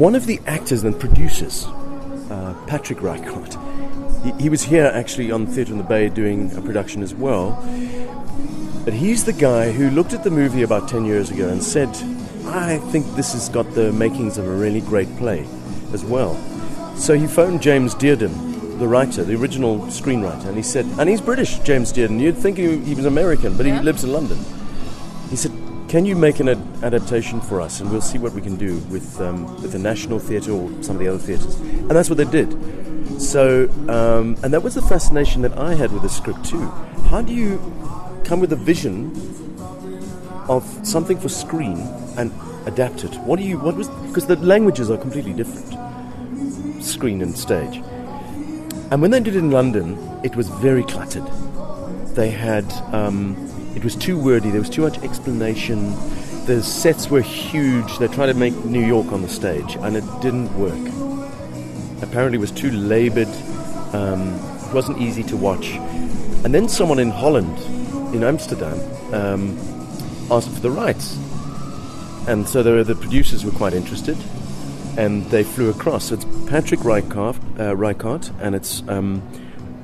one of the actors and producers, uh, Patrick Reichert, he, he was here actually on Theatre on the Bay doing a production as well. But he's the guy who looked at the movie about 10 years ago and said, I think this has got the makings of a really great play as well. So he phoned James Dearden, the writer, the original screenwriter, and he said, and he's British, James Dearden. You'd think he, he was American, but Yeah. he lives in London. He said, Can you make an ad- adaptation for us and we'll see what we can do with, um, with the National Theatre or some of the other theatres? And that's what they did. So, um, and that was the fascination that I had with the script too. How do you come with a vision of something for screen and adapt it? What do you, what was, because the languages are completely different screen and stage. And when they did it in London, it was very cluttered. They had, um, it was too wordy, there was too much explanation. The sets were huge. They tried to make New York on the stage, and it didn't work. Apparently, it was too labored, um, it wasn't easy to watch. And then someone in Holland, in Amsterdam, um, asked for the rights. And so the, the producers were quite interested, and they flew across. So it's Patrick Reichart, uh, and it's um,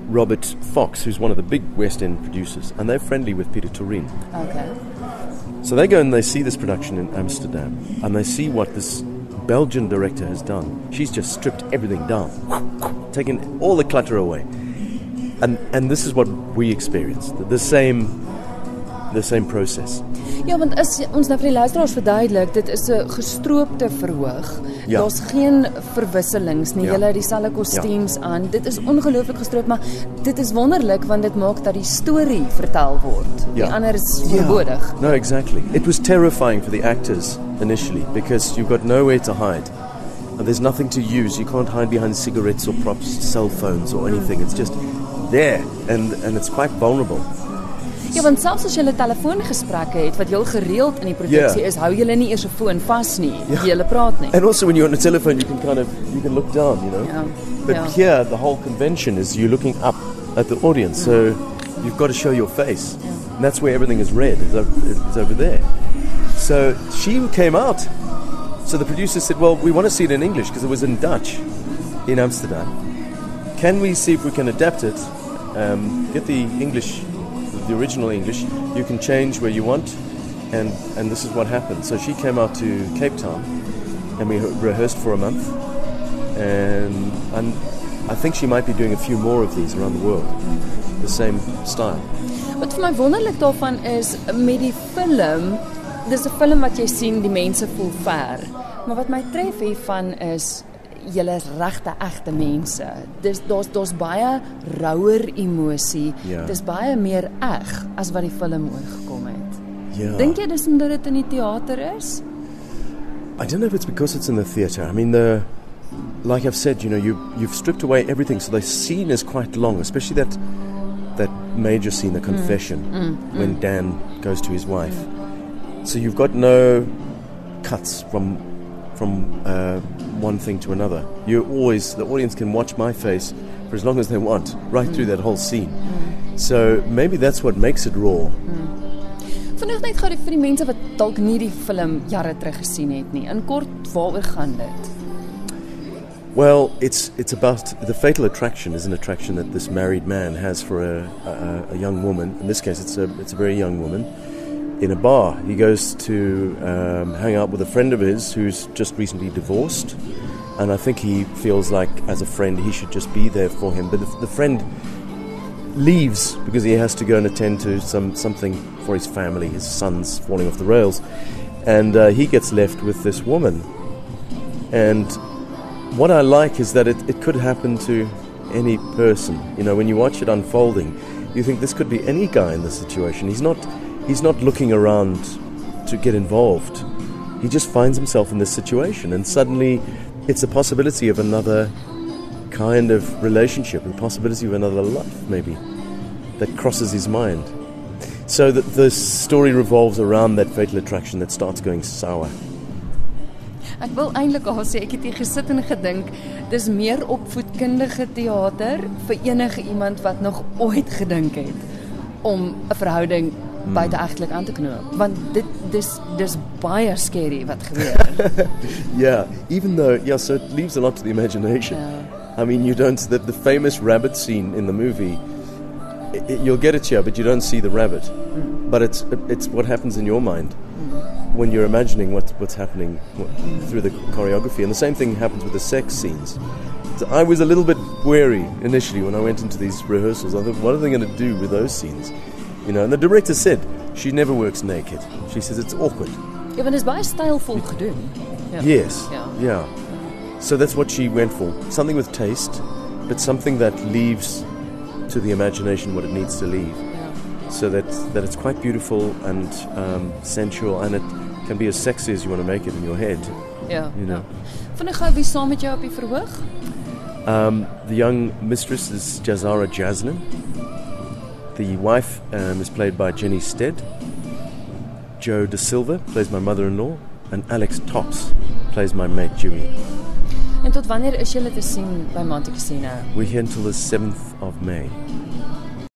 Robert Fox, who's one of the big West End producers, and they're friendly with Pieter Toerien. Okay. So they go and they see this production in Amsterdam, and they see what this Belgian director has done. She's just stripped everything down, taken all the clutter away, and and this is what we experienced. The, the same, the same process. Ja, want as ons nou vir die luisteraars verduidelik, dit is 'n gestroopte verhoog. Ja. Daar's geen verwisselings nie. Ja. Julle het dieselfde kostuums aan. Dit is ongelooflik gestroop, maar dit is wonderlik want dit maak dat die storie vertel word. Die ander is verbodig. No, exactly. It was terrifying for the actors initially because you've got nowhere to hide. And there's nothing to use. You can't hide behind cigarettes or props, cell phones or anything. It's just there and, and it's quite vulnerable. Ja, want selfs as jy 'n telefoongesprekke het wat heel gereeld in die produksie Ja. is, hou jy nie eers 'n foon vas nie. Jy praat nie. And also when you're on a telephone, you can kind of you can look down, you know. Ja. But ja. here, the whole convention is you looking up at the audience, so you've got to show your face, and that's where everything is read. Is over, is over there. So she came out. So the producer said, "Well, we want to see it in English because it was in Dutch in Amsterdam. Can we see if we can adapt it? Um, get the English, the original English. You can change where you want." And, and this is what happened. So she came out to Cape Town and we rehearsed for a month. And, I think she might be doing a few more of these around the world, the same style. Vir my wonderlik daarvan is met die film, dis 'n film wat jy sien die mense voel ver. Maar wat my tref hiervan is julle is regte egte mense. Dis daar's daar's baie rouer emosie. Ja. Dis baie meer eg as wat die film oorgekom het. Yeah. Dink jy dis omdat dit in die teater is? I don't know if it's because it's in the theatre. I mean, the like I've said, you know, you you've stripped away everything, so the scene is quite long, especially that that major scene, the confession, when Dan goes to his wife. So you've got no cuts from from uh, one thing to another. You always the audience can watch my face for as long as they want, right through that whole scene. Mm. So maybe that's what makes it raw. Mm. Vanaand net gou vir die mense wat dalk nie die film jare terug gesien het nie. In kort, waaroor gaan dit? Well, it's it's about the fatal attraction is an attraction that this married man has for a, a, a young woman. In this case, it's a it's a very young woman in a bar. He goes to um, hang out with a friend of his who's just recently divorced, and I think he feels like as a friend he should just be there for him. But the, the friend leaves because he has to go and attend to some something for his family. His son's falling off the rails, and uh, he gets left with this woman, and what I like is that it, it could happen to any person. You know, when you watch it unfolding, you think this could be any guy in this situation. He's not he's not looking around to get involved. He just finds himself in this situation and suddenly it's a possibility of another kind of relationship, a possibility of another life maybe that crosses his mind. So that the story revolves around that fatal attraction that starts going sour. Ek wil eintlik al sê ek het hier gesit en gedink dis meer opvoedkundige teater vir enige iemand wat nog ooit gedink het om 'n verhouding buiteegtelik mm. aan te knoop want dit dis dis baie skerry wat gebeur. yeah, even though, yeah, so it leaves a lot to the imagination. Ja. I mean, you don't, the, the famous rabbit scene in the movie, i i you'll get it here, but you don't see the rabbit. Mm. But it's, it's what happens in your mind mm. when you're imagining what, what's happening through the choreography. And the same thing happens with the sex scenes. So I was a little bit wary initially when I went into these rehearsals. I thought, what are they going to do with those scenes? You know, and the director said she never works naked. She says it's awkward. Ja, want is baie stylvol gedoen. Ja. Yes. Yeah. Yeah. So that's what she went for. Something with taste, but something that leaves to the imagination what it needs to leave. Ja. So that, that it's quite beautiful and um, sensual and it can be as sexy as you want to make it in your head. Ja. You know. Vinnig gou wie saam met jou op die verhoog? Um, the young mistress is Jazzara Jaslyn. The wife um, is played by Jenny Stead. Joe De Silva plays my mother-in-law, and Alex Tops plays my mate Jimmy. En tot wanneer is julle te sien by Montecasino? We're here until the 7th of May.